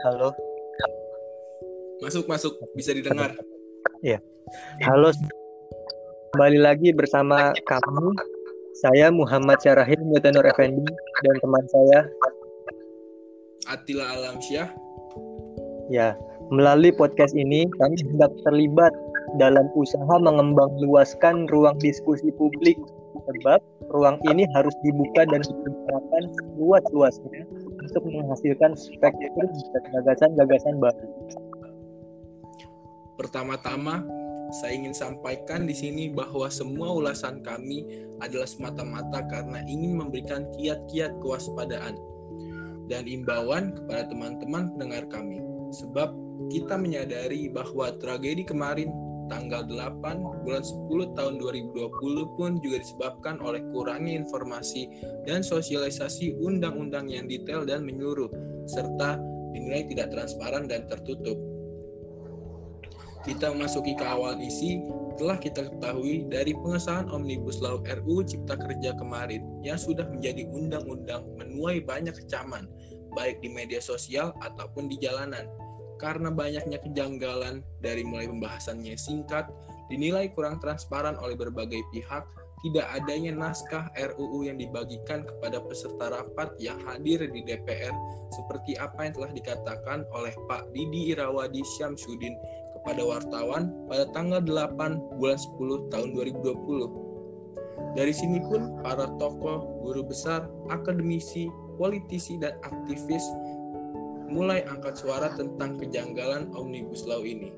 Halo. Masuk, masuk. Bisa didengar. Iya. Halo. Kembali lagi bersama kami. Saya Muhammad Syarahim Mutanur Effendi dan teman saya Atila Alamsyah. Ya, melalui podcast ini kami hendak terlibat dalam usaha mengembang luaskan ruang diskusi publik sebab ruang ini harus dibuka dan dibicarakan seluas-luasnya untuk menghasilkan spektrum dan gagasan-gagasan baru. Pertama-tama, saya ingin sampaikan di sini bahwa semua ulasan kami adalah semata-mata karena ingin memberikan kiat-kiat kewaspadaan dan imbauan kepada teman-teman pendengar kami. Sebab kita menyadari bahwa tragedi kemarin tanggal 8 bulan 10 tahun 2020 pun juga disebabkan oleh kurangnya informasi dan sosialisasi undang-undang yang detail dan menyeluruh serta dinilai tidak transparan dan tertutup. Kita memasuki ke awal isi telah kita ketahui dari pengesahan Omnibus Law RUU Cipta Kerja kemarin yang sudah menjadi undang-undang menuai banyak kecaman baik di media sosial ataupun di jalanan karena banyaknya kejanggalan dari mulai pembahasannya singkat, dinilai kurang transparan oleh berbagai pihak, tidak adanya naskah RUU yang dibagikan kepada peserta rapat yang hadir di DPR seperti apa yang telah dikatakan oleh Pak Didi Irawadi Syamsuddin kepada wartawan pada tanggal 8 bulan 10 tahun 2020. Dari sini pun para tokoh, guru besar, akademisi, politisi, dan aktivis mulai angkat suara tentang kejanggalan Omnibus Law ini.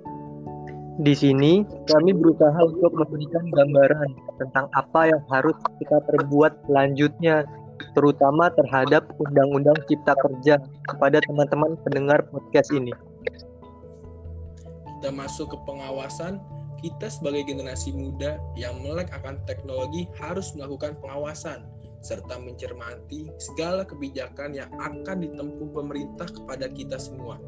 Di sini, kami berusaha untuk memberikan gambaran tentang apa yang harus kita perbuat selanjutnya, terutama terhadap Undang-Undang Cipta Kerja kepada teman-teman pendengar podcast ini. Kita masuk ke pengawasan, kita sebagai generasi muda yang melek akan teknologi harus melakukan pengawasan serta mencermati segala kebijakan yang akan ditempuh pemerintah kepada kita semua.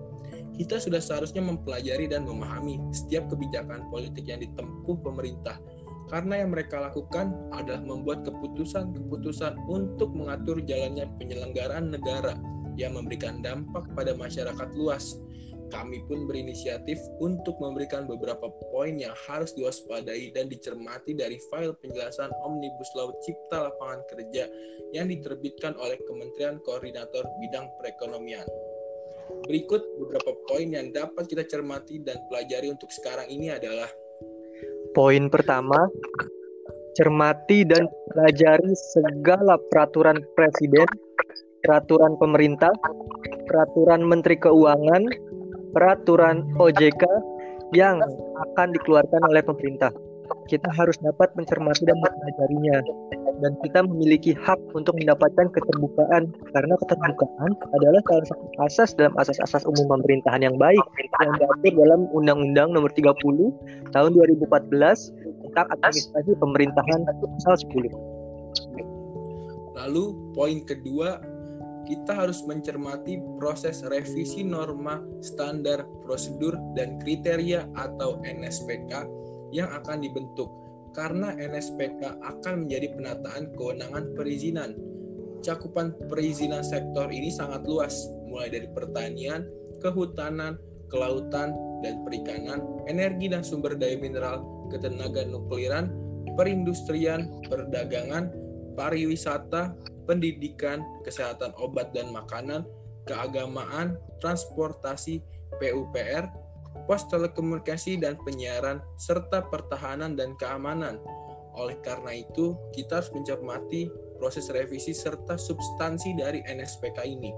Kita sudah seharusnya mempelajari dan memahami setiap kebijakan politik yang ditempuh pemerintah, karena yang mereka lakukan adalah membuat keputusan-keputusan untuk mengatur jalannya penyelenggaraan negara yang memberikan dampak pada masyarakat luas, kami pun berinisiatif untuk memberikan beberapa poin yang harus diwaspadai dan dicermati dari file penjelasan Omnibus Law Cipta Lapangan Kerja yang diterbitkan oleh Kementerian Koordinator Bidang Perekonomian. Berikut beberapa poin yang dapat kita cermati dan pelajari untuk sekarang ini adalah Poin pertama, cermati dan pelajari segala peraturan presiden, peraturan pemerintah, peraturan menteri keuangan, peraturan OJK yang akan dikeluarkan oleh pemerintah. Kita harus dapat mencermati dan mempelajarinya dan kita memiliki hak untuk mendapatkan keterbukaan karena keterbukaan adalah salah satu asas dalam asas-asas umum pemerintahan yang baik yang diatur dalam Undang-Undang Nomor 30 Tahun 2014 tentang administrasi pemerintahan pasal 10. Lalu poin kedua kita harus mencermati proses revisi norma standar prosedur dan kriteria atau NSPK yang akan dibentuk karena NSPK akan menjadi penataan kewenangan perizinan. Cakupan perizinan sektor ini sangat luas, mulai dari pertanian, kehutanan, kelautan, dan perikanan, energi dan sumber daya mineral, ketenaga nukliran, perindustrian, perdagangan, pariwisata, pendidikan, kesehatan obat dan makanan, keagamaan, transportasi, PUPR, pos telekomunikasi dan penyiaran, serta pertahanan dan keamanan. Oleh karena itu, kita harus mencermati proses revisi serta substansi dari NSPK ini.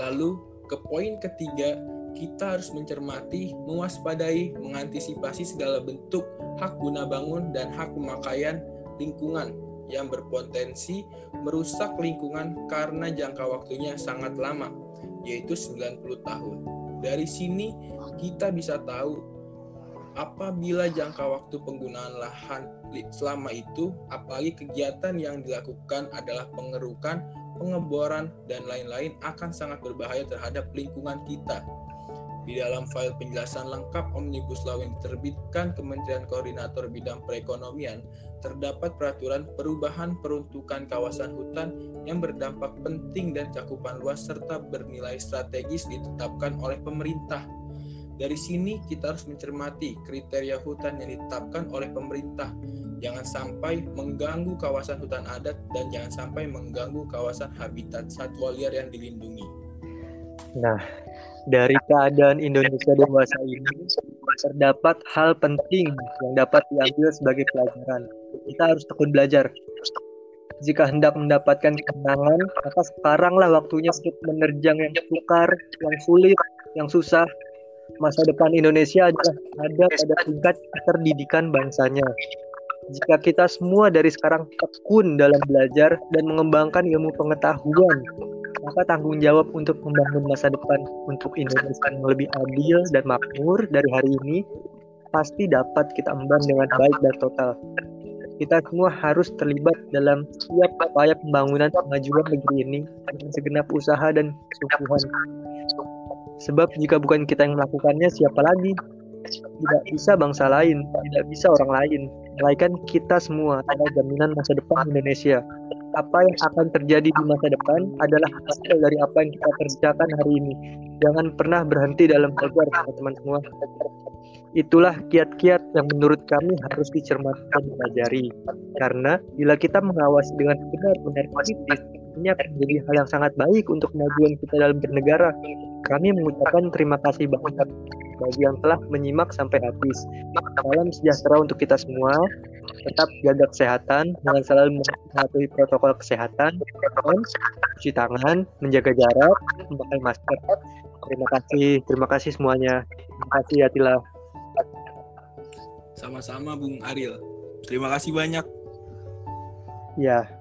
Lalu, ke poin ketiga, kita harus mencermati, mewaspadai, mengantisipasi segala bentuk hak guna bangun dan hak pemakaian lingkungan yang berpotensi merusak lingkungan karena jangka waktunya sangat lama, yaitu 90 tahun. Dari sini kita bisa tahu apabila jangka waktu penggunaan lahan selama itu, apalagi kegiatan yang dilakukan adalah pengerukan, pengeboran, dan lain-lain akan sangat berbahaya terhadap lingkungan kita. Di dalam file penjelasan lengkap Omnibus Law yang diterbitkan Kementerian Koordinator Bidang Perekonomian, terdapat peraturan perubahan peruntukan kawasan hutan yang berdampak penting dan cakupan luas serta bernilai strategis ditetapkan oleh pemerintah. Dari sini kita harus mencermati kriteria hutan yang ditetapkan oleh pemerintah. Jangan sampai mengganggu kawasan hutan adat dan jangan sampai mengganggu kawasan habitat satwa liar yang dilindungi. Nah, dari keadaan Indonesia dewasa ini terdapat hal penting yang dapat diambil sebagai pelajaran. Kita harus tekun belajar. Jika hendak mendapatkan kemenangan, maka sekaranglah waktunya untuk menerjang yang sukar, yang sulit, yang susah, masa depan Indonesia adalah ada pada tingkat keterdidikan bangsanya. Jika kita semua dari sekarang tekun dalam belajar dan mengembangkan ilmu pengetahuan, maka tanggung jawab untuk membangun masa depan untuk Indonesia yang lebih adil dan makmur dari hari ini pasti dapat kita emban dengan baik dan total. Kita semua harus terlibat dalam setiap upaya pembangunan kemajuan negeri ini dengan segenap usaha dan kesungguhan. Sebab jika bukan kita yang melakukannya, siapa lagi? Tidak bisa bangsa lain, tidak bisa orang lain, melainkan kita semua adalah jaminan masa depan Indonesia. Apa yang akan terjadi di masa depan adalah hasil dari apa yang kita kerjakan hari ini. Jangan pernah berhenti dalam belajar, teman-teman semua. Itulah kiat-kiat yang menurut kami harus dicermati dan dipelajari. Karena bila kita mengawasi dengan benar-benar kritis, ini akan menjadi hal yang sangat baik untuk kemajuan kita dalam bernegara. Kami mengucapkan terima kasih banget bagi yang telah menyimak sampai habis. Salam sejahtera untuk kita semua. Tetap jaga kesehatan dengan selalu mematuhi protokol kesehatan, cuci tangan, menjaga jarak, memakai masker. Terima kasih, terima kasih semuanya. Terima kasih Atila. Sama-sama Bung Ariel. Terima kasih banyak. Ya.